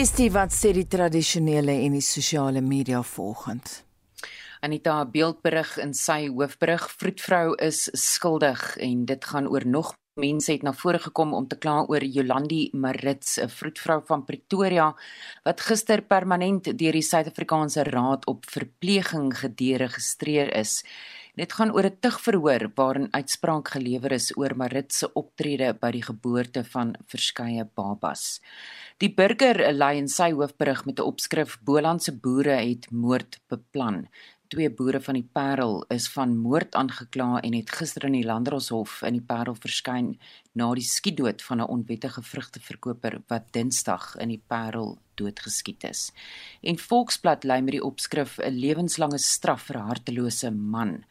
Is dit wat sê die tradisionele en die sosiale media volgens? Anita beeldberig in sy hoofberig vroedvrou is skuldig en dit gaan oor nog mense het na vore gekom om te kla oor Jolandi Marits, 'n vroedvrou van Pretoria wat gister permanent deur die Suid-Afrikaanse Raad op Verpleging gederegistreer is. Dit gaan oor 'n tugverhoor waarin uitspraak gelewer is oor Marits se optrede by die geboorte van verskeie babas. Die burger lei in sy hoofberig met 'n opskrif Bolandse boere het moord beplan twee boere van die Parel is van moord aangekla en het gister in die Landdroshof in die Parel verskyn na die skietdood van 'n onwettige vrugteverkoper wat Dinsdag in die Parel doodgeskiet is. En Volksblad lei met die opskrif 'n lewenslange straf vir 'n hartelose man.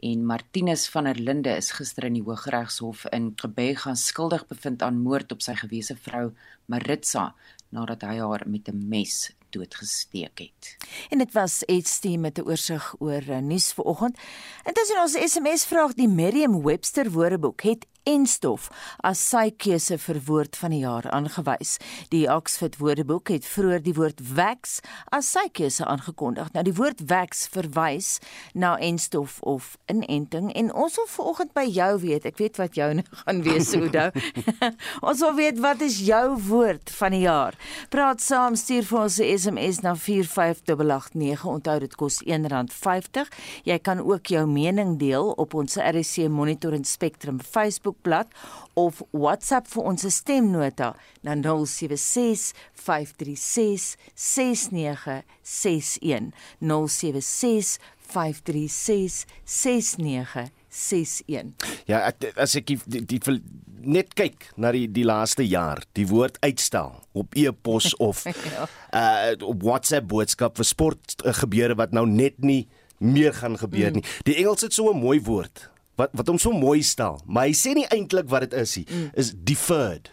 En Martinus van der Linde is gister in die Hooggeregshof in Gqeberha skuldig bevind aan moord op sy gewese vrou Maritsa nadat hy haar met 'n mes doodgesteek het. En dit was Etsy met 'n oorsig oor uh, nuus vanoggend. Intussen ons SMS vraag die Merriam-Webster Woordeboek het en stof as sy keuse vir woord van die jaar aangewys. Die Oxford Woordeboek het vroeër die woord wax as sy keuse aangekondig. Nou die woord wax verwys na en stof of inenting en ons wil vanoggend by jou weet. Ek weet wat jou gaan wees, Oudo. ons wil weet wat is jou woord van die jaar? Praat saam, stuur vir ons 'n SMS na 45889. Onthou dit kos R1.50. Jy kan ook jou mening deel op ons RC Monitor en Spectrum Facebook Facebookblad of WhatsApp vir ons stemnota na 076 536 6961 076 536 6961 Ja, ek, as ek die, die, die net kyk na die die laaste jaar, die woord uitstel op e-pos of ja. uh op WhatsApp boodskap vir sport uh, gebeure wat nou net nie meer gaan gebeur mm. nie. Die Engels het so 'n mooi woord wat wat hom so mooi stel, maar hy sê nie eintlik wat dit is nie, mm. is deferred.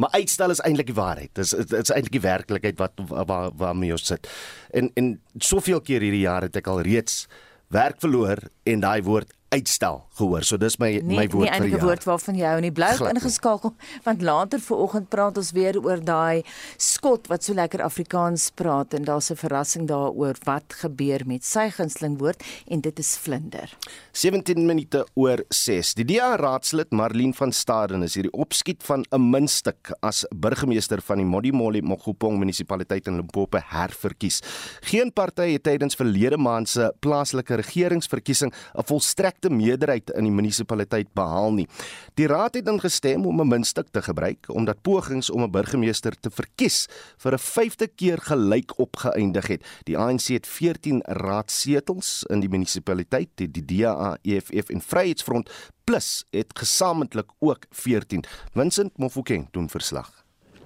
Maar uitstel is eintlik die waarheid. Dit is dit is eintlik die werklikheid wat waar waarmee ons sit. En en soveel keer hierdie jaar het ek al reeds werk verloor en daai woord uitstel gehoor. So dis my nee, my woord vir jou. Nie 'n woord waarvan jy hou nie. Bly ingeskakel want later vanoggend praat ons weer oor daai skot wat so lekker Afrikaans praat en daar's 'n verrassing daaroor wat gebeur met sy gunsteling woord en dit is vlinder. 17 minute oor 6. Die DA raadslid Marlene van Staden is hierdie opskiet van 'n muntstuk as burgemeester van die Modimolle Mogopong munisipaliteit in Limpopo herverkies. Geen party het tydens verlede maand se plaaslike regeringsverkiesing 'n volstrek direkte meerderheid in die munisipaliteit behaal nie. Die raad het ingestem om 'n muntstuk te gebruik omdat pogings om 'n burgemeester te verkies vir 'n vyfde keer gelyk opgeëindig het. Die ANC het 14 raadsetels in die munisipaliteit, die DA, EFF en Vryheidsfront plus het gesamentlik ook 14. Vincent Mofokeng doen verslag.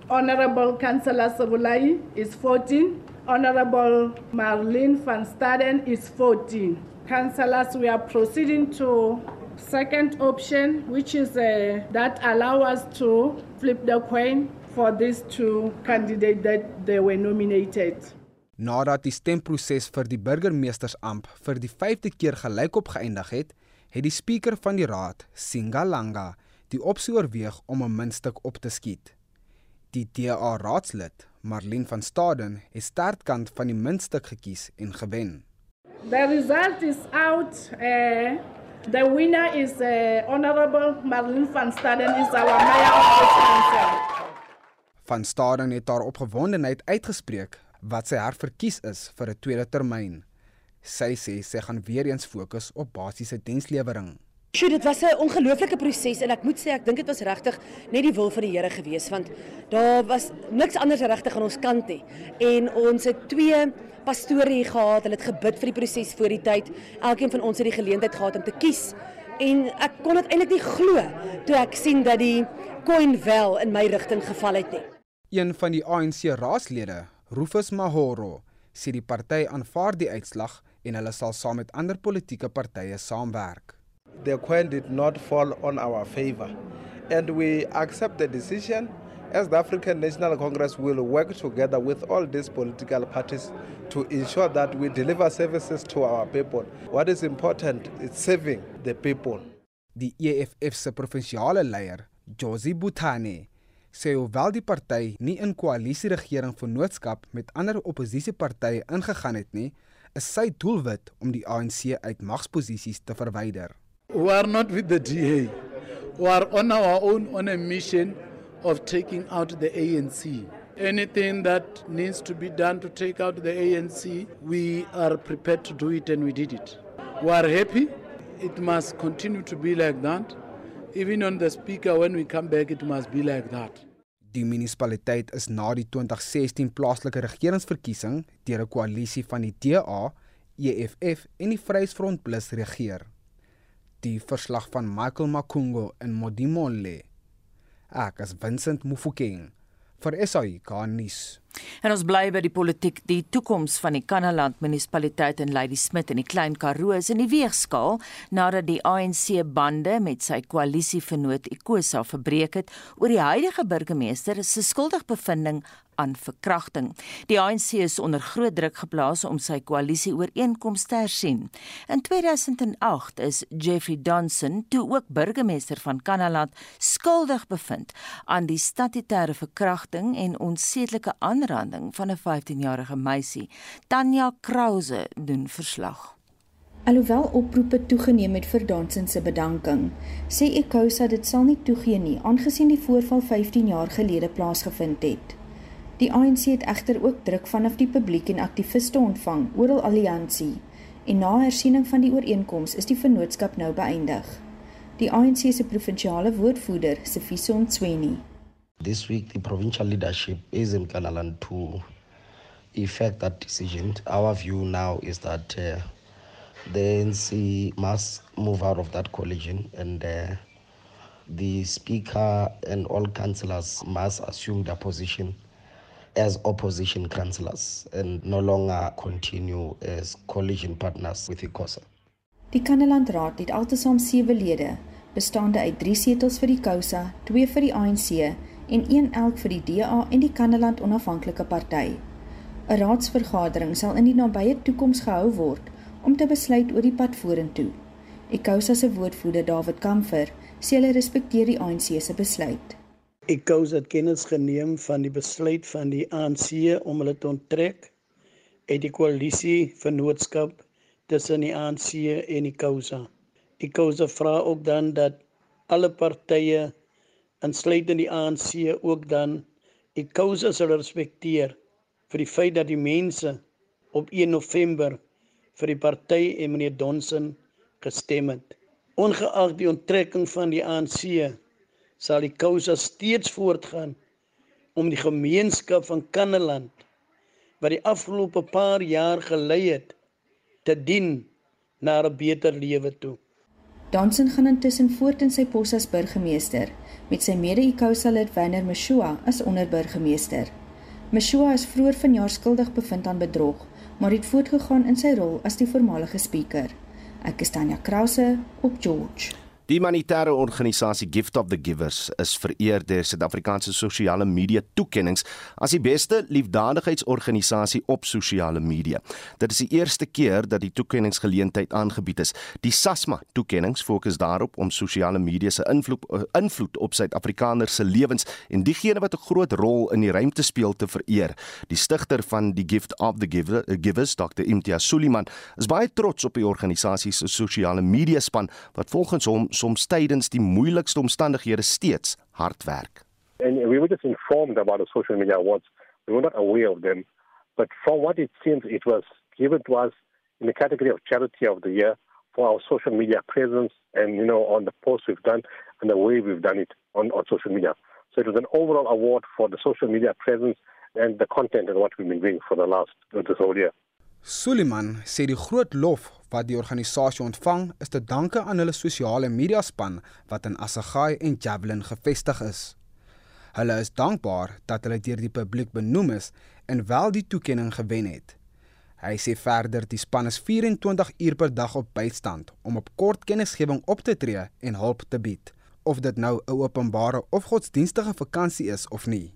Honorable Councillor Sabulai is 14. Honorable Marlene van Staden is 14. Councillors, we are proceeding to second option, which is uh, that allow us to flip the coin for these two candidates that they were nominated. Nadat die stemproses vir die burgemeestersamp vir die 5de keer gelykop geëindig het, het die spreker van die raad, Singalanga, die opsie oorweeg om 'n muntstuk op te skiet. Die DA raadslid, Marlene van Staden, het startkant van die muntstuk gekies en gewen. The result is out. Uh, the winner is uh, Honorable Marlene van Staden is our mayor of the council. Van Staden het haar opgewondenheid uitgespreek wat sy herverkies is vir 'n tweede termyn. Sy sê sy gaan weer eens fokus op basiese dienslewering. Sjoe, dit was 'n ongelooflike proses en ek moet sê ek dink dit was regtig net die wil van die Here gewees want daar was niks anders regtig aan ons kant nie. En ons het twee pastore hier gehad, hulle het gebid vir die proses voor die tyd. Elkeen van ons het die geleentheid gehad om te kies. En ek kon dit eintlik nie glo toe ek sien dat die coin wel in my rigting geval het nie. Een van die ANC raadslede, Rufus Mahoro, sê die party aanvaar die uitslag en hulle sal saam met ander politieke partye saamwerk. the coin did not fall on our favor. And we accept the decision as the African National Congress will work together with all these political parties to ensure that we deliver services to our people. What is important is serving the people. Die EFF se provinsiale leier, Josie Butane, sê hoewel die party nie in koalisieregering vennootskap met ander oppositiepartye ingegaan het nie, is sy doelwit om die ANC uit magsposisies te verwyder. We are not with the DA. We are on our own on a mission of taking out the ANC. Anything that needs to be done to take out the ANC, we are prepared to do it and we did it. We are happy. It must continue to be like that. Even on the speaker, when we come back, it must be like that. Die munisipaliteit is na die 2016 plaaslike regeringsverkiesing deur 'n koalisie van die DA, EFF en die Vryheidsfront Plus regeer. Die verslag van Michael Makungo in Modimolle. Ek as Vincent Mufokeng vir SAI Garnis. En ons bly by die politiek. Die toekoms van die Kannaland munisipaliteit in Ladysmith in die Klein Karoo is in die weegskaal nadat die ANC bande met sy koalisievernoot Ikosa verbreek het oor die huidige burgemeester se skuldigbevindings aan verkrachting. Die ANC is onder groot druk geplaas om sy koalisie ooreenkomste te hersien. In 2008 is Jeffrey Donson, toe ook burgemeester van Kannaland, skuldig bevind aan die statutêre verkrachting en onsedelike aanranding van 'n 15-jarige meisie. Tanya Krause doen verslag. Alhoewel oproepe toegeneem het vir Donson se bedanking, sê Ekosa dit sal nie toegee nie aangesien die voorval 15 jaar gelede plaasgevind het. Die ANC het egter ook druk vanaf die publiek en aktiviste ontvang oor hul alliansie en na hersiening van die ooreenkoms is die vennootskap nou beëindig. Die ANC se provinsiale woordvoerder, Sifiso Ntsweni. This week the provincial leadership is in Kanaland to effect that decision. Our view now is that uh, the ANC must move out of that coalition and uh, the speaker and all councillors must assume their position as opposition councillors and no longer continue as coalition partners with ICOSA. Die Kannaland Raad het altesaam 7 lede, bestaande uit 3 setels vir die COSA, 2 vir die ANC en 1 elk vir die DA en die Kannaland Onafhanklike Party. 'n Raadsvergadering sal in die nabye toekoms gehou word om te besluit oor die pad vorentoe. ICOSA se woordvoerder David Kamfer sê hulle respekteer die ANC se besluit. Ek kous dat kennis geneem van die besluit van die ANC om hulle te onttrek uit die koalisie vennootskap tussen die ANC en. Die Kousa vra ook dan dat alle partye insluitend die ANC ook dan die Kousa sal respekteer vir die feit dat die mense op 1 November vir die party en meneer Donson gestem het. Ongeag die onttrekking van die ANC sal die kousa steeds voortgaan om die gemeenskap van Kanneland wat die afgelope paar jaar gelei het te dien na 'n beter lewe toe. Dansen gaan intussen voort in sy pos as burgemeester met sy mede-Ikousa lid Werner Mshua as onderburgemeester. Mshua is vroeër vanjaar skuldig bevind aan bedrog, maar het voortgegaan in sy rol as die voormalige spreker. Ek is Tanya Krause op George. Die humanitêre organisasie Gift of the Givers is vereer deur Suid-Afrikaanse sosiale media toekenninge as die beste liefdadigheidsorganisasie op sosiale media. Dit is die eerste keer dat die toekenningsgeleentheid aangebied is. Die SASMA toekenninge fokus daarop om sosiale media se invloed invloed op Suid-Afrikaners se lewens en diegene wat 'n groot rol in die ruimte speel te vereer. Die stigter van die Gift of the Giver, Givers, Dr. Imtiaz Suliman, is baie trots op die organisasie se sosiale media span wat volgens hom soms tydens die moeilikste omstandighede steeds hard werk. And we were just informed about the social media awards. We were not aware of them. But from what it seems, it was given to us in the category of charity of the year for our social media presence and, you know, on the posts we've done and the way we've done it on, on social media. So it was an overall award for the social media presence and the content and what we've been doing for the last, this whole year. Suliman sê die groot lof wat die organisasie ontvang is te danke aan hulle sosiale media span wat in Assegai en Javelin gevestig is. Hulle is dankbaar dat hulle deur die publiek benoem is en wel die toekenning gewen het. Hy sê verder die span is 24 uur per dag op bystand om op kort kennisgewing op te tree en hulp te bied, of dit nou 'n openbare of godsdienstige vakansie is of nie.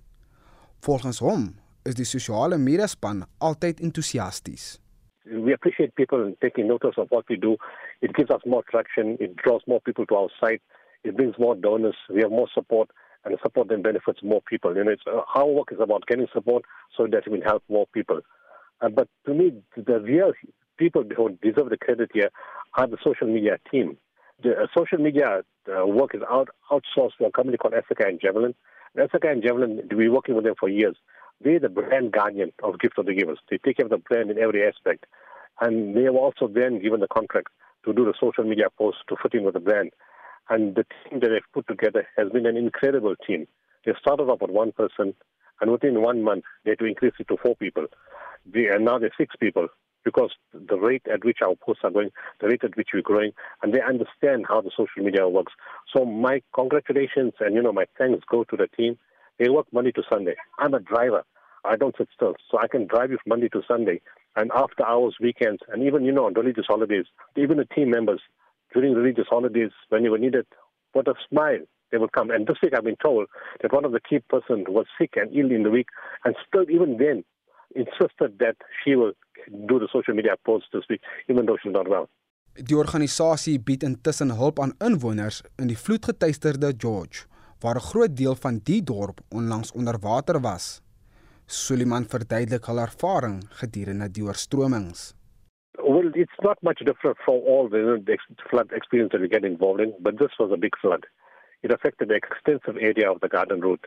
Volgens hom is die sosiale media span altyd entoesiasties. We appreciate people taking notice of what we do. It gives us more traction, it draws more people to our site, it brings more donors, we have more support and the support then benefits more people. You know, it's, uh, our work is about getting support so that we help more people. Uh, but to me, the real people who deserve the credit here are the social media team. The uh, social media uh, work is out, outsourced to a company called Africa and Javelin. And Africa and Javelin, we've been working with them for years. They're the brand guardian of Gift of the Givers. They take care of the brand in every aspect. And they have also then given the contract to do the social media posts to fit in with the brand. And the team that they've put together has been an incredible team. They started off with one person, and within one month, they had to increase it to four people. They, and now they're six people because the rate at which our posts are going, the rate at which we're growing, and they understand how the social media works. So my congratulations and you know my thanks go to the team. They work Monday to Sunday. I'm a driver. I don't sit still, so I can drive you from Monday to Sunday, and after hours, weekends, and even you know on religious holidays. Even the team members during religious holidays when you were needed, with a smile they will come. And this week I've been told that one of the key persons was sick and ill in the week, and still even then insisted that she will do the social media posts this week, even though she's not well. Die organisasie bied intussen hulp aan inwoners in die vloedgetuisterde George, waar 'n groot deel van die dorp onlangs onder water was. Suliman verduidelik hul ervaring gedurende die oorstromings. Well, it's not much different from all the, flood experience that we get involved in, but this was a big flood. It affected the extensive area of the Garden Route,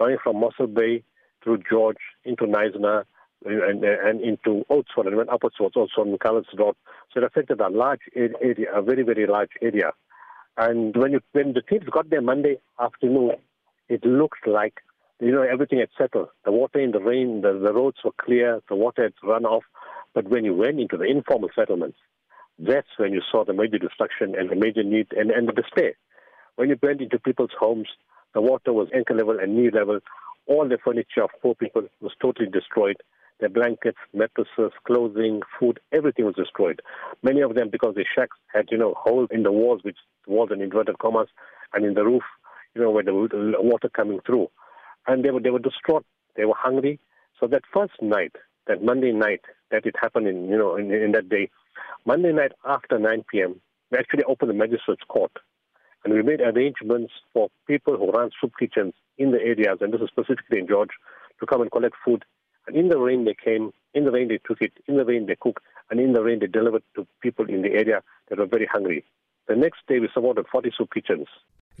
running from Mossel Bay through George into Neisner, and, and into Oatsford and went upwards towards also in Road. So it affected a large area, a very, very large area. And when you, when the teams got there Monday afternoon, it looked like you know everything had settled. The water in the rain, the, the roads were clear, the water had run off. But when you went into the informal settlements, that's when you saw the major destruction and the major need and, and the despair. When you went into people's homes, the water was ankle level and knee level. All the furniture of poor people was totally destroyed. Their blankets, mattresses, clothing, food, everything was destroyed. Many of them, because the shacks had, you know, holes in the walls, which walls in inverted commas, and in the roof, you know, where the uh, water coming through. And they were, they were distraught. They were hungry. So that first night, that Monday night, that it happened in, you know, in, in that day, Monday night after 9 p.m., we actually opened the magistrate's court. And we made arrangements for people who run soup kitchens in the areas, and this is specifically in George, to come and collect food and in the rain they came, in the rain they took it, in the rain they cooked, and in the rain they delivered to people in the area that were very hungry. The next day we supported 40 soup kitchens.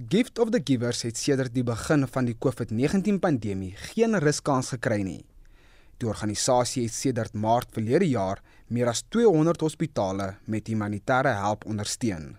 Gift of the Givers het sedert die begin van die COVID-19 pandemie geen ruskans gekry nie. Die organisasie het sedert Maart verlede jaar meer as 200 hospitale met humanitêre hulp ondersteun.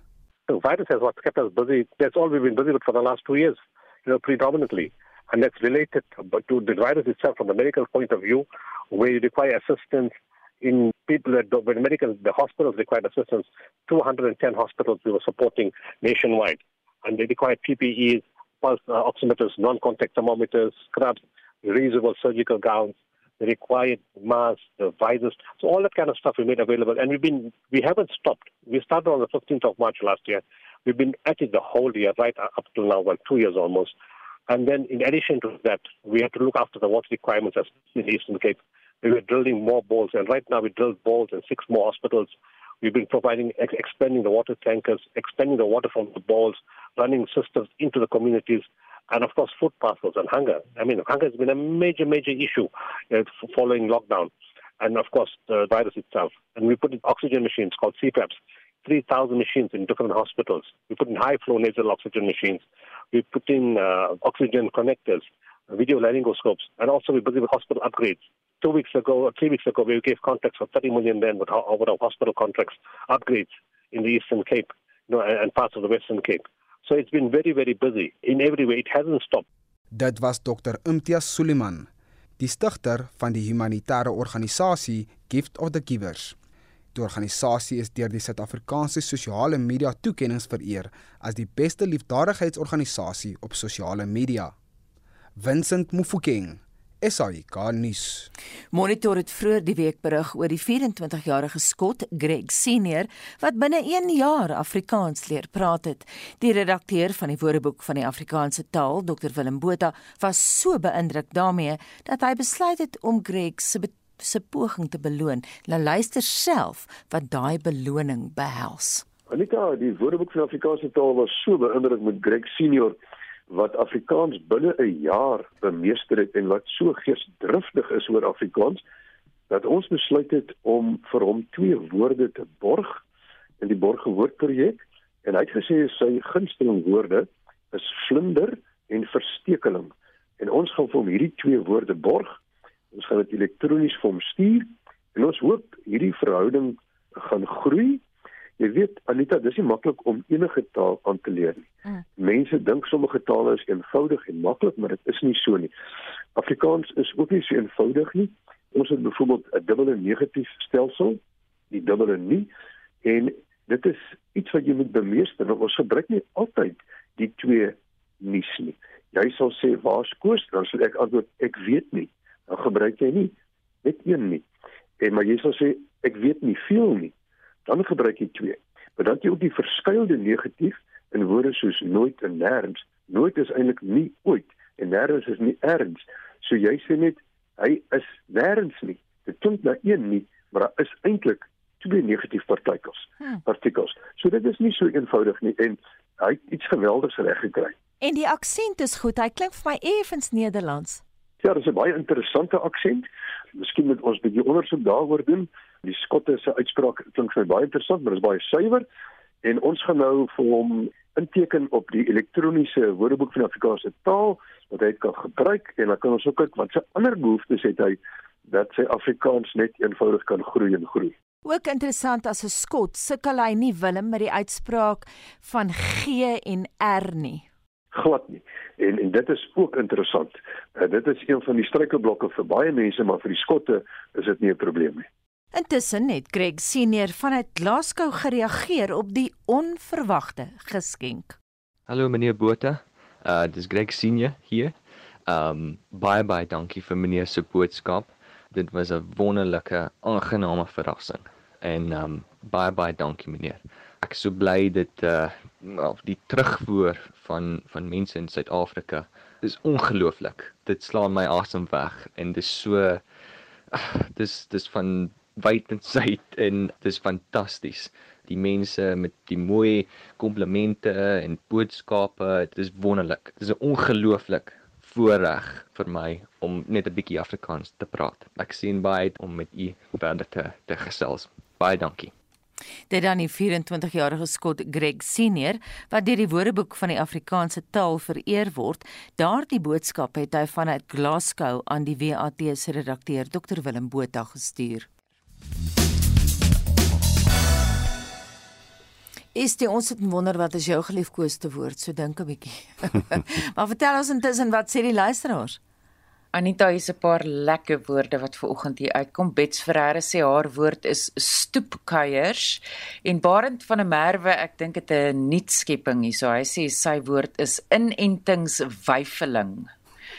The virus has what kept us busy. That's all we've been busy with for the last two years, you know, predominantly. And that's related to the virus itself from the medical point of view, where you require assistance in people that when medical the hospitals require assistance. 210 hospitals we were supporting nationwide, and they required PPEs, pulse uh, oximeters, non-contact thermometers, scrubs, reusable surgical gowns. They required masks, the visors, so all that kind of stuff we made available, and we've been we haven't stopped. We started on the 15th of March last year. We've been at it the whole year, right up to now, well, two years almost. And then in addition to that, we have to look after the water requirements as in Eastern Cape. We were drilling more bowls, and right now we drilled bowls in six more hospitals. We've been providing, ex- expanding the water tankers, expanding the water from the bowls, running systems into the communities, and of course food parcels and hunger. I mean, hunger has been a major, major issue uh, following lockdown, and of course the virus itself. And we put in oxygen machines called CPAPs 3,000 machines in different hospitals. We put in high flow nasal oxygen machines. We put in uh, oxygen connectors, video laryngoscopes, and also we're busy with hospital upgrades. Two weeks ago, or three weeks ago, we gave contracts for 30 million then with our, our hospital contracts, upgrades in the Eastern Cape you know, and parts of the Western Cape. So it's been very, very busy in every way. It hasn't stopped. Dit was Dr. Imtiaz Suliman, die stigter van die humanitêre organisasie Gift of the Givers. Die organisasie is deur die Suid-Afrikaanse sosiale media toekenninge vereer as die beste liefdadigheidsorganisasie op sosiale media. Vincent Mufokeng SAICanis. Monitor het vroeër die week berig oor die 24-jarige skot Greg Senior wat binne 1 jaar Afrikaans leer praat het. Die redakteur van die Woordeboek van die Afrikaanse taal, Dr Willem Botha, was so beïndruk daarmee dat hy besluit het om Greg se se poging te beloon. Nou luister self wat daai beloning behels. Anita, die Woordeboek van Afrikaanse taal was so beïndruk met Greg Senior wat Afrikaans binne 'n jaar bemeester het en wat so geesdriftig is oor Afrikaans dat ons besluit het om vir hom twee woorde te borg in die borgewoordprojek en hy het gesê sy gunsteling woorde is vlinder en verstekeling en ons gaan vir hom hierdie twee woorde borg gaan dit elektronies vir hom stuur en ons hoop hierdie verhouding gaan groei Jy weet Anita, dis nie maklik om enige taal aan te leer nie. Mm. Mense dink sommige tale is eenvoudig en maklik, maar dit is nie so nie. Afrikaans is ook nie so eenvoudig nie. Ons het byvoorbeeld 'n dubbele negatief stelsel, die dubbele nie en dit is iets wat jy moet bemeester. Ons gebruik nie altyd die twee nuus nie. Jy sal sê waar skoos, dan sal ek antwoord ek weet nie. Dan gebruik jy nie net een nie. En maar jy sal sê ek weet nie veel nie dan gebruik jy twee. Maar dan jy ook die verskeidelde negatief in woorde soos nooit en nêrens. Nooit is eintlik nie ooit en nêrens is nie erns. So jy sê net hy is nêrens nie. Dit klink na een nie, maar daar is eintlik twee negatief partikels. Hmm. Partikels. So dit is nie so eenvoudig nie en hy het iets geweldigs reg gekry. En die aksent is goed. Hy klink vir my effens Nederlands. Ja, dis 'n baie interessante aksent. Miskien moet ons 'n bietjie ondersoek daaroor doen. Die skotte se uitspraak klink vir my baie interessant, maar dit is baie suiwer en ons gaan nou vir hom inteken op die elektroniese woordeboek van Afrikaanse taal wat hy kan gebruik en dan kan ons ook kyk wat se ander behoeftes het hy dat sy Afrikaans net eenvoudig kan groei en groei. Ook interessant as 'n skot sukkel hy nie Willem met die uitspraak van G en R nie. Glad nie. En en dit is ook interessant. Uh, dit is een van die struikelblokke vir baie mense, maar vir die skotte is dit nie 'n probleem nie. Intussen het Greg Senior vanuit Glasgow gereageer op die onverwagte geskenk. Hallo meneer Botha. Uh dis Greg Senior hier. Um baie baie dankie vir meneer se boodskap. Dit was 'n wonderlike, aangename verrassing. En um baie baie dankie meneer. Ek so bly dit uh of die terugvoer van van mense in Suid-Afrika is ongelooflik. Dit slaan my asem weg en dis so uh, dis dis van wyd en suid en dis fantasties. Die mense met die mooi komplimente en boodskappe, dit is wonderlik. Dit is 'n ongelooflik voorreg vir my om net 'n bietjie Afrikaans te praat. Ek sien baie uit om met u verder te te gesels. Baie dankie. Dit dan die 24-jarige skot Greg Senior wat deur die Woordeboek van die Afrikaanse taal vereer word. Daardie boodskap het hy vanuit Glasgow aan die WAT se redakteur Dr Willem Botha gestuur. Is dit ons het wonder wat is jou geliefkoeste woord, so dink 'n bietjie. maar vertel ons intussen wat sê die luisteraars? Anita het 'n paar lekker woorde wat ver oggend hier uitkom. Bets Ferreira sê haar woord is stoepkuiers en Barend van der Merwe, ek dink dit 'n nuutskepping hier. So hy sê sy woord is inentingswyfeling.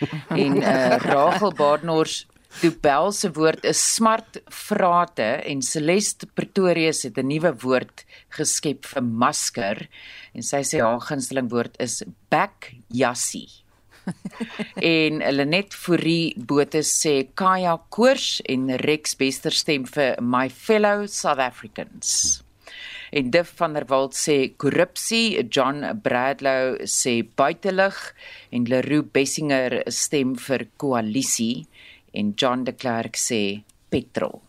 en uh, Rachel Badenhorst Dubel se woord is smart vrate en Celeste Pretorius het 'n nuwe woord geskep vir masker en sy sê haar gunsteling woord is back jassie. en Lenet Fourie Botha sê Kaya Koors en Rex Bester stem vir my fellow South Africans. En Diff van der Walt sê korrupsie, John Bradlow sê buitelug en Leroux Bessinger stem vir koalisie en John de Klerk sê petrol.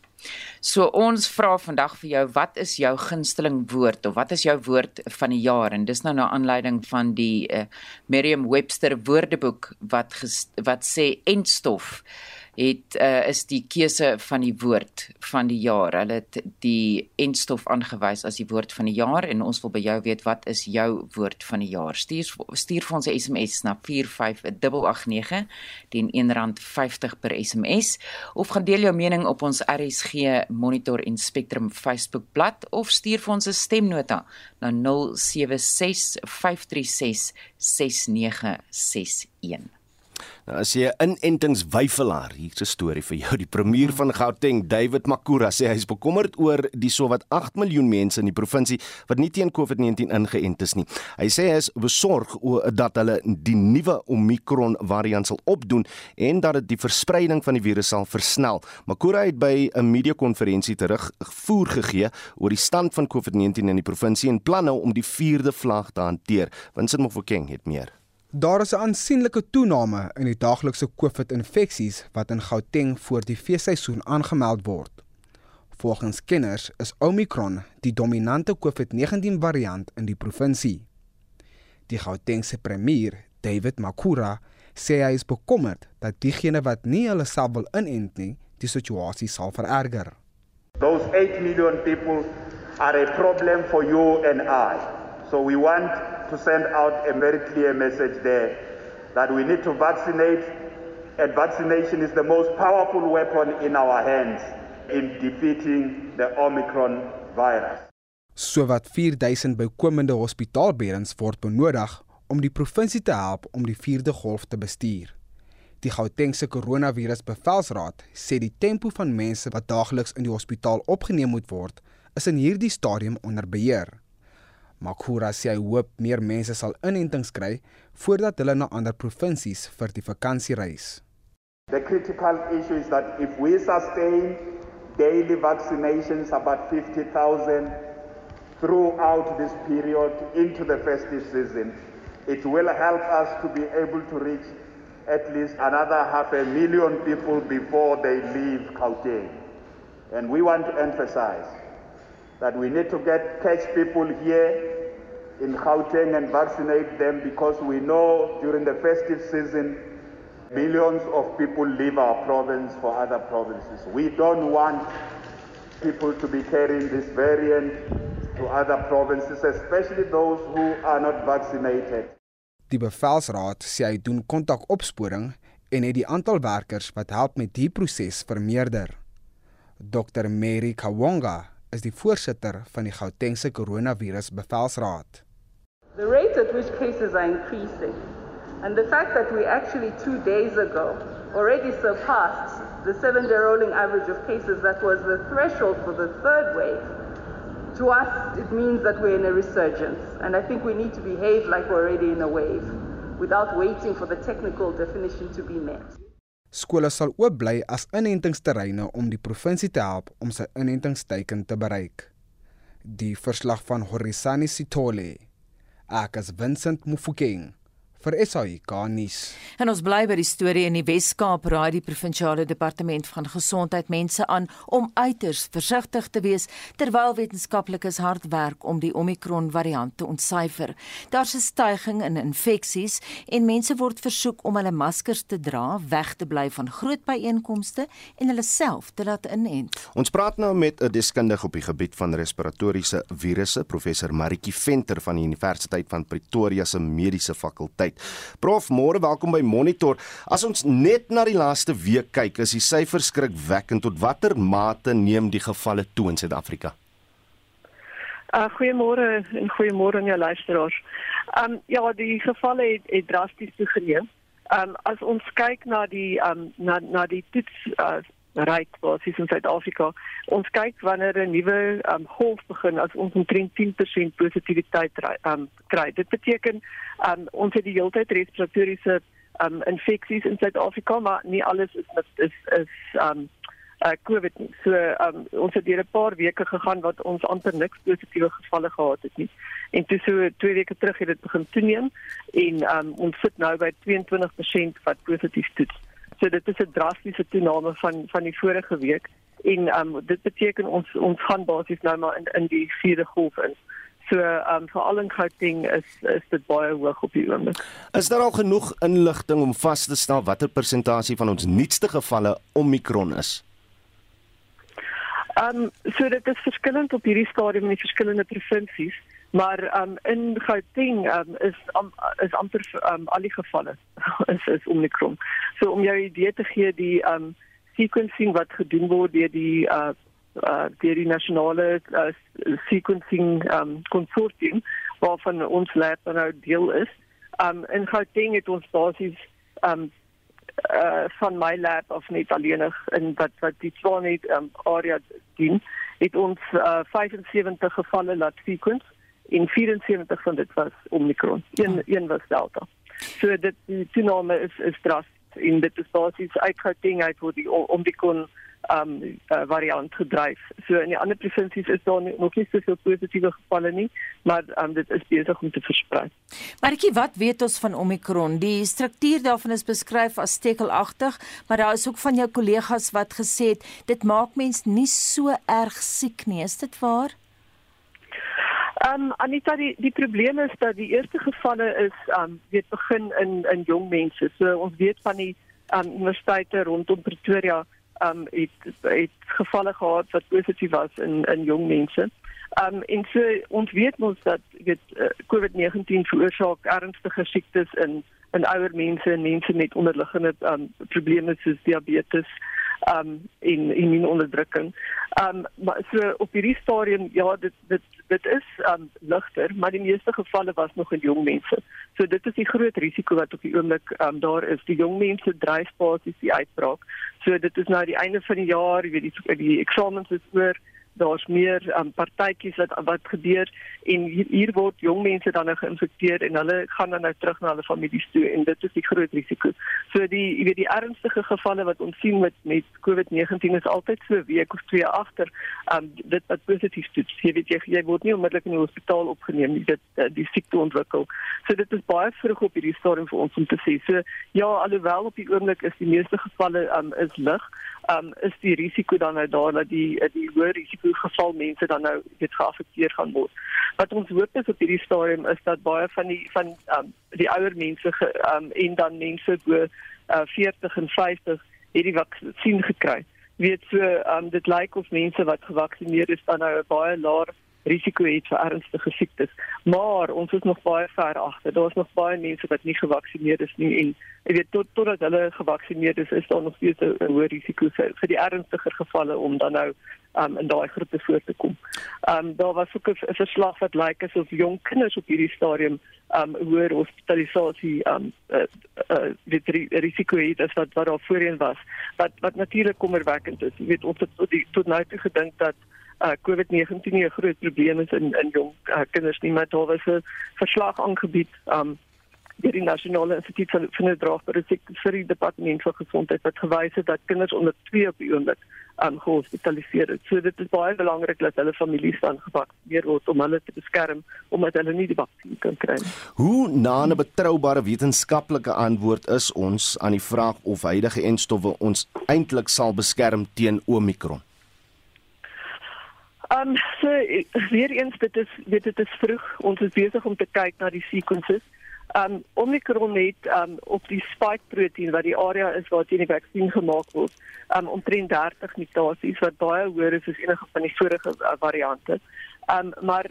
So ons vra vandag vir jou wat is jou gunsteling woord of wat is jou woord van die jaar? En dis nou na aanleiding van die uh, Merriam-Webster Woordeboek wat wat sê entstof het uh, is die keuse van die woord van die jaar. Hulle het die enstof aangewys as die woord van die jaar en ons wil by jou weet wat is jou woord van die jaar. Stuur stuur vir ons 'n SMS na 45889 teen R1.50 per SMS of gaan deel jou mening op ons RSG Monitor en Spectrum Facebook bladsy of stuur vir ons 'n stemnota na 076 536 6961. Nou as jy 'n inentingswyfelaar, hier's 'n storie vir jou. Die premier van Gauteng, David Makura, sê hy is bekommerd oor die sowat 8 miljoen mense in die provinsie wat nie teen COVID-19 ingeënt is nie. Hy sê hy is besorg oor dat hulle die nuwe Omicron variant sal opdoen en dat dit die verspreiding van die virus sal versnel. Makura het by 'n media-konferensie terugvoer gegee oor die stand van COVID-19 in die provinsie en planne om die 4de vlak te hanteer. Winston Mofokeng het meer. Daar is 'n aansienlike toename in die daaglikse COVID-infeksies wat in Gauteng voor die feesseisoen aangemeld word. Volgens kenners is Omicron die dominante COVID-19 variant in die provinsie. Die Gautengse premier, David Makura, sê hy is bekommerd dat diegene wat nie hulle self wil inent nie, die situasie sal vererger. Those 8 million people are a problem for you and I. So we want to send out a very clear message there that we need to vaccinate and vaccination is the most powerful weapon in our hands in defeating the Omicron virus. Sowat 4000 bykomende hospitaalbeddens word benodig om die provinsie te help om die 4de golf te bestuur. Die Gautengse koronavirusbevelsraad sê die tempo van mense wat daagliks in die hospitaal opgeneem moet word, is in hierdie stadium onder beheer. Makura sê hy hoop meer mense sal inentings kry voordat hulle na ander provinsies vir die vakansie reis. The critical issue is that if we sustain daily vaccinations about 50,000 throughout this period into the festive season, it will help us to be able to reach at least another half a million people before they leave Gauteng. And we want to emphasize that we need to get catch people here in Gauteng and vaccinate them because we know during the festive season millions of people leave our province for other provinces. We don't want people to be carrying this variant to other provinces, especially those who are not vaccinated. Die bevelsraad sê hy doen kontakopsporing en het die aantal werkers wat help met die proses vermeerder. Dr Mary Kawonga is die voorsitter van die Gautengse koronavirus bevelsraad. The rate at which cases are increasing and the fact that we actually 2 days ago already surpassed the 7-day rolling average of cases that was the threshold for the third wave to us, it means that we're in a resurgence. And I think we need to behave like we're already in a wave without waiting for the technical definition to be met. Skole sal oop bly as inentingsterreine om die provinsie te help om sy inentingsteiken te bereik. Die verslag van Horisani Sitole. Ek as Vincent Mufokeng vir SAIK nuus. En ons bly by die storie in die Wes-Kaap raai die provinsiale departement van gesondheid mense aan om uiters versigtig te wees terwyl wetenskaplikes hard werk om die Omicron variant te ontsyfer. Daar's 'n stygings in infeksies en mense word versoek om hulle maskers te dra, weg te bly van groot byeenkomste en hulle self te laat inent. Ons praat nou met 'n deskundige op die gebied van respiratoriese virusse, professor Maritjie Venter van die Universiteit van Pretoria se Mediese Fakulteit tyd. Prof, môre welkom by Monitor. As ons net na die laaste week kyk, is die syfers skrikwekkend. Tot watter mate neem die gevalle toe in Suid-Afrika? Uh goeiemôre en goeiemôre aan jou luisteraars. Um ja, die gevalle het, het drasties toegeneem. Um as ons kyk na die um na na die toets uh ryk basies in Suid-Afrika. Ons kyk wanneer 'n nuwe um, golf begin as ons omtrent 10% positiwiteit um, kry. Dit beteken um, ons het die hele tyd respiratoriese um, infeksies in Suid-Afrika, maar nie alles is met is is um uh, COVID nie. So um, ons het deur 'n paar weke gegaan wat ons amper niks positiewe gevalle gehad het nie. En toe so 2 weke terug het dit begin toeneem en um, ons sit nou by 22% wat positief toets. So dit is 'n drastiese toename van van die vorige week en um, dit beteken ons ons gaan basies nou maar in in die vierde golf in. So um vir al in Gauteng is is dit baie hoog op die oomblik. Is daar al genoeg inligting om vas te stel watter persentasie van ons nuutste gevalle Omicron is? Um so dit is verskillend op hierdie stadium in die verskillende provinsies. Maar um in Gauteng um is um, is amper um al die gevalle is is Omicron. So om jou idee te gee die um sequencing wat gedoen word deur die uh uh deur die nasionale uh, sequencing um konsortium waarvan ons lab nou deel is. Um in Gauteng het ons basies um uh van my lab of net alleenig in wat wat die Tshwane um area dien het ons uh 75 gevalle laat sequence en 74 van dit was Omicron. Een oh. een was Delta. So dit die toename is is drasties en dit is basies uitgeting uit hoe die Omicron um uh, variant gedryf. So in die ander provinsies is daar nog nie soveel positiewe gevalle nie, maar um dit is besig om te versprei. Markie, wat weet ons van Omicron? Die struktuur daarvan is beskryf as stekelagtig, maar daar is ook van jou kollegas wat gesê het dit maak mens nie so erg siek nie. Is dit waar? Um Anita die die probleem is dat die eerste gevalle is um weet begin in in jong mense. So ons weet van die um universiteite rondom Pretoria um het het gevalle gehad wat positief was in in jong mense. Um en so ons weet mos dat weet uh, COVID-19 veroorsaak ernstige siektes in in ouer mense en mense met onderliggende um probleme soos diabetes um in immuunonderdrukking. Um maar so op hierdie stadium ja dit dit dit is um ligter, maar die meeste gevalle was nog in jong mense. So dit is die groot risiko wat op die oomblik um daar is. Die jong mense dryf basies die uitbraak. So dit is nou die einde van die jaar, jy weet die die eksamens is oor daar's meer um, partytjies wat wat gebeur en hier, hier word jong mense dan nou geïnfekteer en hulle gaan dan nou terug na hulle families toe en dit is die groot risiko. So die jy weet die ernstige gevalle wat ons sien met met COVID-19 is altyd so week of twee agter um dit wat positief toets. Jy weet jy, jy word nie onmiddellik in die hospitaal opgeneem nie dit uh, die siekte ontwikkel. So dit is baie vroeg op hierdie stadium vir ons om te sê. So ja, alhoewel op die oomblik is die meeste gevalle um is lig, um is die risiko dan nou daar dat die die hoë risiko geval mense dan nou weet geaffekteer gaan word. Wat ons hoop is op hierdie stadium is dat baie van die van um die ouer mense ge, um en dan mense bo uh, 40 en 50 het die vaksin gekry. Weet so um dit lyk of mense wat gevaksinereer is dan nou 'n baie laer risiko het vir ernstige siektes. Maar ons is nog baie ver agter. Daar's nog baie mense wat nie gevaksinereer is nie en jy weet tot totdat hulle gevaksinereer is, is daar nog steeds 'n hoë risiko vir, vir die ernstiger gevalle om dan nou um, in daai groepe voor te kom. Um, daar was ook 'n verslag wat lyk asof jong kinders op hierdie stadium um, hoër hospitalisasie um, uh, uh, dit risiko het as wat wat daar voorheen was. Wat wat natuurlik kommerwekkend is. Jy weet ons het tot, die, tot nou toe gedink dat uh, COVID-19 nie 'n groot probleem is in in jong uh, kinders nie, maar daar was 'n verslag aangebied um deur die nasionale instituut vir vir draagbare siektes vir die departement van gesondheid wat gewys het dat kinders onder 2 op die oomblik um gehospitaliseer is. So dit is baie belangrik dat hulle families dan gevaksineer word om hulle te beskerm omdat hulle nie die vaksin kan kry nie. Hoe na 'n betroubare wetenskaplike antwoord is ons aan die vraag of huidige enstowwe ons eintlik sal beskerm teen Omicron? Um so weer eens dit is weet dit is vroeg ons is besig om te kyk na die sequences. Um Omicron het um op die spike proteïen wat die area is waar teen die vaksin gemaak word, um omtrent 30 mutasies wat baie hoër is as enige van die vorige uh, variante. Um maar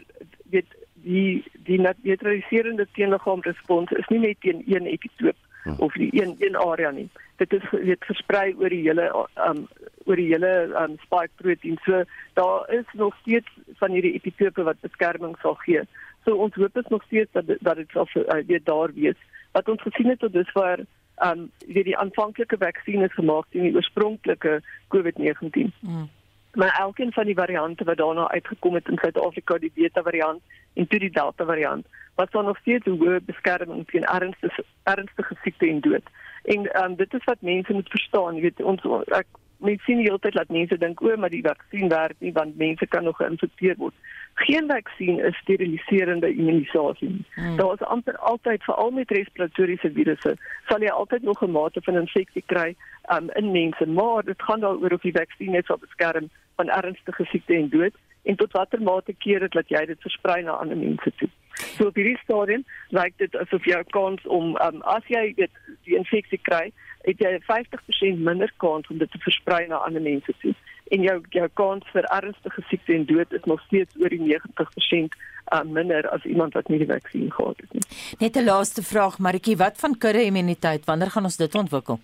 weet die die neutraliserende teenliggaamrespons is nie net teen een epitoop hm. of die een een area nie. Dit is weet versprei oor die hele um oor die hele um, spike protein. So daar is nog steeds van hierdie epitope wat beskerming sal gee. So ons hoop is nog steeds dat dat dit sal uh, weer daar wees. Wat ons gesien het tot dusver um weet die aanvanklike vaksin is gemaak teen die oorspronklike COVID-19. Mm. Maar elkeen van die variante wat daarna uitgekom het in Suid-Afrika, die Beta variant en toe die Delta variant, wat dan nog steeds 'n hoë beskerming teen ernstige ernstige siekte en dood. En um, dit is wat mense moet verstaan, jy weet ons ek mens sien die hele tyd dat mense dink o, maar die vaksin werk nie want mense kan nog geïnfekteer word. Geen vaksin is steriliserende immunisasie. Hmm. Daar is amper altyd veral met respiratoriese virusse, sal jy altyd nog 'n mate van infeksie kry um, in mense, maar dit gaan daaroor of die vaksin net sal beskerm van ernstige siekte en dood en tot watter mate keer dit dat jy dit versprei na ander mense toe. So op hierdie stadium lyk dit asof jou kans om um, as jy dit die infeksie kry het jy 50% minder kans om dit te versprei na ander mense toe. En jou jou kans vir ernstige siekte en dood is nog steeds oor die 90% uh, minder as iemand wat nie die vaksin gehad het nie. Net 'n laaste vraag, Maritjie, wat van kudde immuniteit? Wanneer gaan ons dit ontwikkel?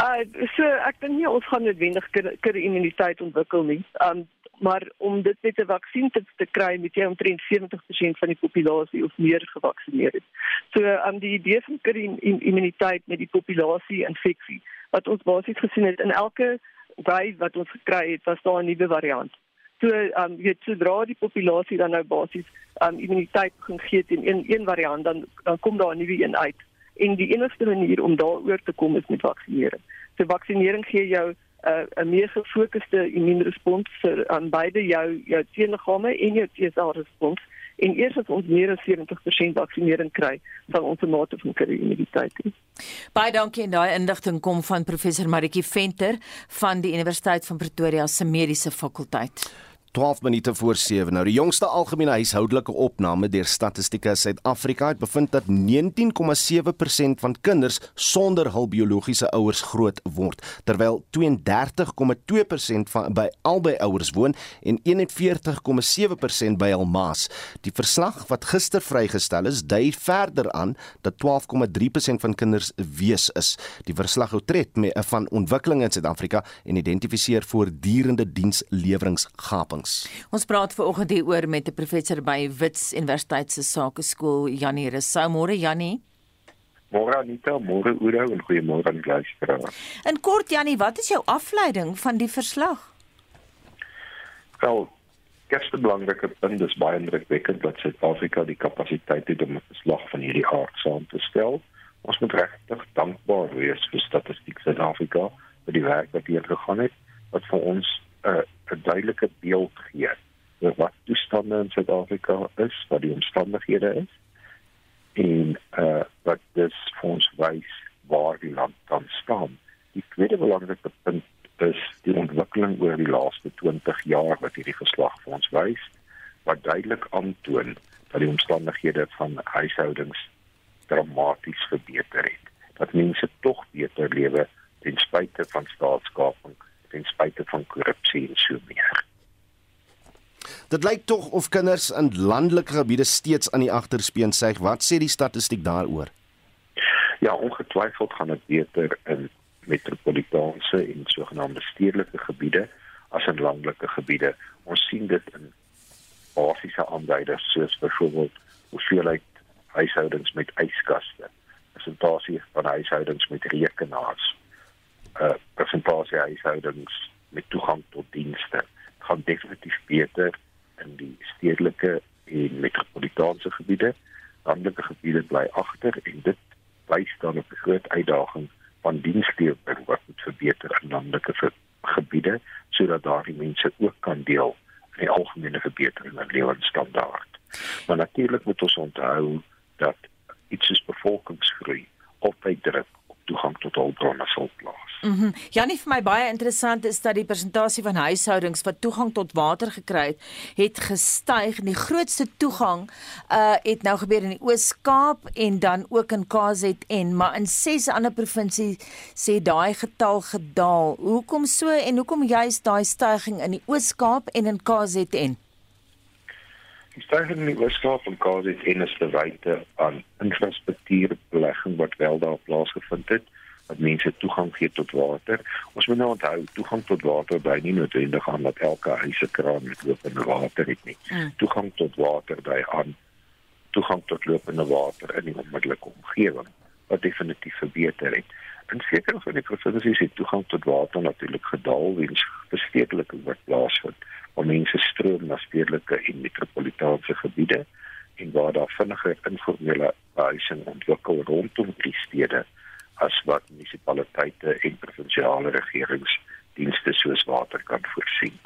Uh so ek dink nie ons gaan noodwendig kudde immuniteit ontwikkel nie. Um maar om dit met 'n vaksin te, te kry moet jy omtrent 70% van die populasie of meer gevaksinereer het. So aan um, die idee van immuniteit met die populasie infeksie wat ons basies gesien het in elke wave wat ons gekry het, was daar 'n nuwe variant. So um jy weet sodra die populasie dan nou basies um immuniteit begin gee teen een een variant dan dan kom daar 'n nuwe een uit. En die enigste manier om daaroor te kom is met vaksinering. So vaksinering gee jou 'n uh, 'n meer gefokusde immuunrespons vir aan beide jou jou teenliggame en jou T-selrespons en eers as ons meer as 70% vaksinering kry, sal ons 'n mate van immuniteit hê. Baie dankie en daai inligting kom van professor Maritjie Venter van die Universiteit van Pretoria se Mediese Fakulteit. 12 minute voor 7. Nou die jongste algemene huishoudelike opname deur Statistiek Suid-Afrika het bevind dat 19,7% van kinders sonder hul biologiese ouers groot word, terwyl 32,2% van by albei ouers woon en 41,7% by hul ma's. Die verslag wat gister vrygestel is, dui verder aan dat 12,3% van kinders wees is. Die verslag hou tred met van ontwikkeling in Suid-Afrika en identifiseer voortdurende diensleweringskaping onlangs. Ons praat veraloggend hier oor met 'n professor by Wits Universiteit se Sakeskool Janie Resou. Môre Janie. Môre Anita, môre Oudo en goeiemôre aan die luisteraars. In kort Janie, wat is jou afleiding van die verslag? Wel, eerste belangrike punt is baie indrukwekkend dat Suid-Afrika die kapasiteit het om 'n verslag van hierdie aard saam te stel. Ons moet regtig dankbaar wees vir Statistiek Suid-Afrika vir die werk wat hier gegaan het wat vir ons uh, 'n duidelike beeld gee oor wat toestande in Suid-Afrika is, wat die omstandighede is en uh wat dis vir ons wys waar die land dan staan. Die tweede belangrike punt is die ontwikkeling oor die laaste 20 jaar wat hierdie verslag vir ons wys wat duidelik aantoon dat die omstandighede van huishoudings dramaties verbeter het. Dat mense tog beter lewe ten spyte van staatskaping ten spyte van korrupsie en so meer. Dit lyk tog of kinders in landelike gebiede steeds aan die agterspeen sê. Wat sê die statistiek daaroor? Ja, ongetwyfeld gaan dit beter in metropolitaanse en sogenaamde stedelike gebiede as in landelike gebiede. Ons sien dit in basiese aanduiders soos byvoorbeeld hoeveelheid huishoudings met yskaste, persentasie van huishoudings met rekenaars, uh, persentasie huishoudings met toegang tot dienste gaan definitief beter in die stedelike en metropolitaanse gebiede. Landelike gebiede bly agter en dit wys dan op 'n groot uitdaging van dienslewering wat moet verbeter in landelike gebiede sodat daardie mense ook kan deel in die algemene verbetering van lewensstandaard. Maar natuurlik moet ons onthou dat iets soos bevolkingsgroei altyd druk op toegang tot hulpbronne sal plaas. Mhm. Mm Janie vir my baie interessant is dat die persentasie van huishoudings wat toegang tot water gekry het, het gestyg. Die grootste toegang uh het nou gebeur in die Oos-Kaap en dan ook in KZN, maar in ses ander provinsies sê daai getal gedaal. Hoekom so en hoekom juist daai stygings in die Oos-Kaap en in KZN? Die stygings in die Oos-Kaap en KZN is te wyte aan infrastruktuurbelegging wat wel daar plaasgevind het dat mense toegang gee tot water. Ons moet nou onthou toegang tot water by nie noodwendig aan dat elke huis 'n kraan met lopende water het nie. Mm. Toegang tot water by aan toegang tot lopende water in die onmiddellike omgewing wat definitief verbeter het. En seker van die provinsies het toegang tot water natuurlik gedaal weens stedelike wat plaasvind. Waar mense stroom na stedelike en metropolitaanse gebiede en waar daar vinniger informele huising ontwikkel rondom die stede as wat munisipaliteite en provinsiale regerings dienste soos water kan voorsien.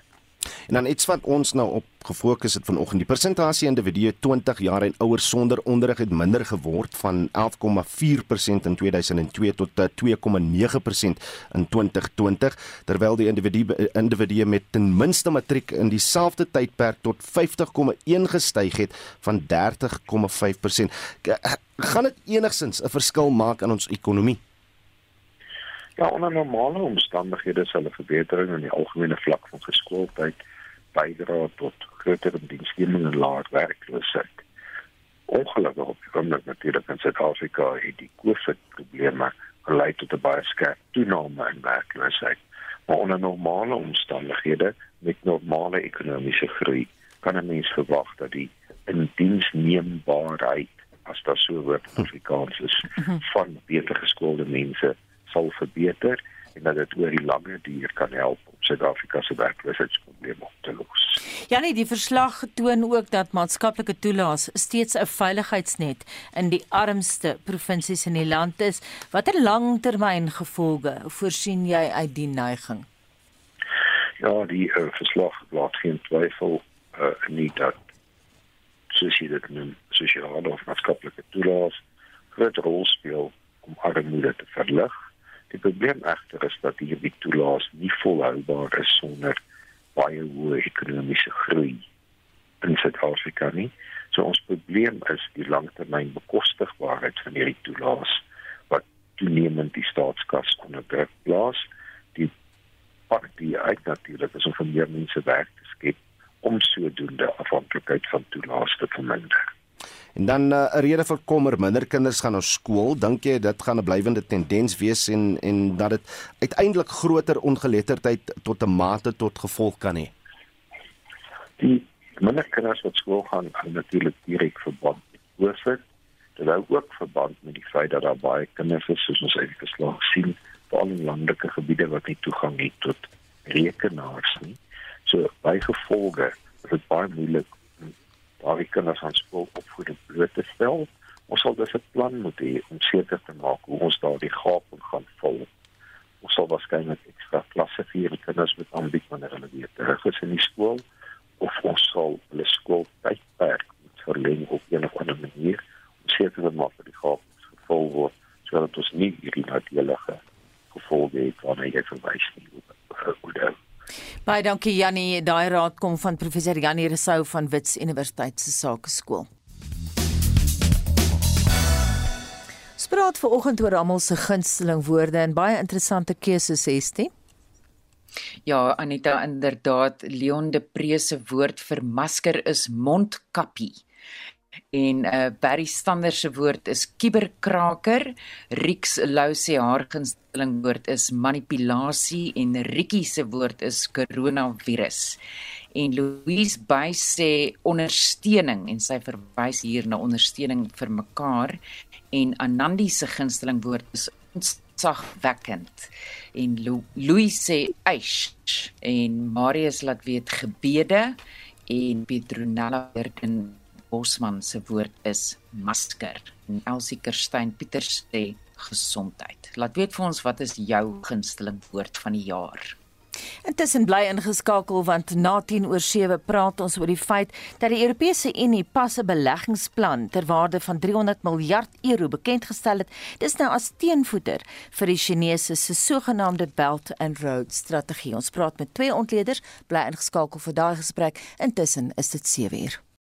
En dan iets wat ons nou op gefokus het vanoggend, die persentasie individue 20 jaar en ouer sonder onderrig het minder geword van 11,4% in 2002 tot 2,9% eh, in 2020, terwyl die individue individue met ten minste matriek in dieselfde tydperk tot 50,1 gestyg het van 30,5%. Eh, gaan dit enigsins 'n verskil maak in ons ekonomie? Ja, onder normale omstandighede sal 'n verbetering in die algemene vlak van geskooldheid bydra tot groter diensneming en laer werkloosheid. Ongelukkig op die oomblik natuurlik in Suid-Afrika het die COVID-probleme gelei tot 'n baie skerp toename in werkloosheid. Maar onder normale omstandighede met normale ekonomiese groei kan 'n mens verwag dat die indiensneembaarheid as dit so word Afrikaans is mhm. van beter geskoolde mense sal verbeter en dat dit oor die lange duur kan help om Suid-Afrika se werkloosheidsprobleme op te los. Janie, die verslag toon ook dat maatskaplike toelaas steeds 'n veiligheidsnet in die armste provinsies in die land is. Watter langtermyngevolge voorsien jy uit die neiging? Ja, die uh, verslag laat geen twyfel uh, nie dat soos jy dit noem, sosiale of maatskaplike toelaas groot rol speel om armoede te verlig. Die probleem egter is dat hierdie toelaas nie volhoubaar is sonder baie hoë ekonomiese groei in Suid-Afrika nie. So ons probleem is die langtermyn bekostigbaarheid van hierdie toelaas wat toenemend die staatskas onder druk plaas. Die party uit natuurlik is om vir meer mense werk te skep om sodoende afhanklikheid van toelaas te verminder. En dan eh, 'n uh, rede vir kommer, minder kinders gaan na skool. Dink jy dit gaan 'n blywende tendens wees en en dat dit uiteindelik groter ongeletterdheid tot 'n mate tot gevolg kan hê? Die minder kinders wat skool gaan, gaan natuurlik direk verband met oorsig. Dit hou ook verband met die feit dat daar baie kinders is soos ons uit geslag sien, veral in landelike gebiede wat nie toegang het tot rekenaars nie. So by gevolge is dit baie moeilik daardie kinders aan skool opvoeding bloot te stel. Ons sal dus 'n plan moet hê om seker te maak hoe ons daardie gap gaan vul. Ons sal waarskynlik ekstra klasse vir die kinders moet aanbied wanneer hulle weer terug is in die skool of ons sal hulle skooltydperk moet verleng op 'n of ander manier om seker te maak dat die gap gevul word sodat ons nie hierdie nadelige gevolge het waarna jy verwys nie. Hoe Baie dankie Jannie. Daai raad kom van professor Jannie Resou van Wits Universiteit se Sakeskool. Spraak vir oggend oor almal se gunsteling woorde en baie interessante keuses het jy. Ja, Anita, inderdaad, Leon de Prese woord vir masker is mondkappie en uh Barry Stander se woord is kuberkraker, Rix Lou se haar gunsteling woord is manipulasie en Rikkie se woord is koronavirus. En Louise Bey sê ondersteuning en sy verwys hier na ondersteuning vir mekaar en Anandi se gunsteling woord is ontzagwekkend. En Louise sê eish en Marius laat weet gebede en Petronella Werken Bosman se woord is masker en Elsie Kerstyn Pieters sê gesondheid. Laat weet vir ons wat is jou gunsteling woord van die jaar? Intussen bly ingeskakel want na 10 oor 7 praat ons oor die feit dat die Europese Unie pas 'n beleggingsplan ter waarde van 300 miljard euro bekend gestel het. Dis nou as teenvoeter vir die Chinese se sogenaamde Belt and Road strategie. Ons praat met twee ontleeders, bly ingeskakel vir daai gesprek. Intussen is dit 7 uur.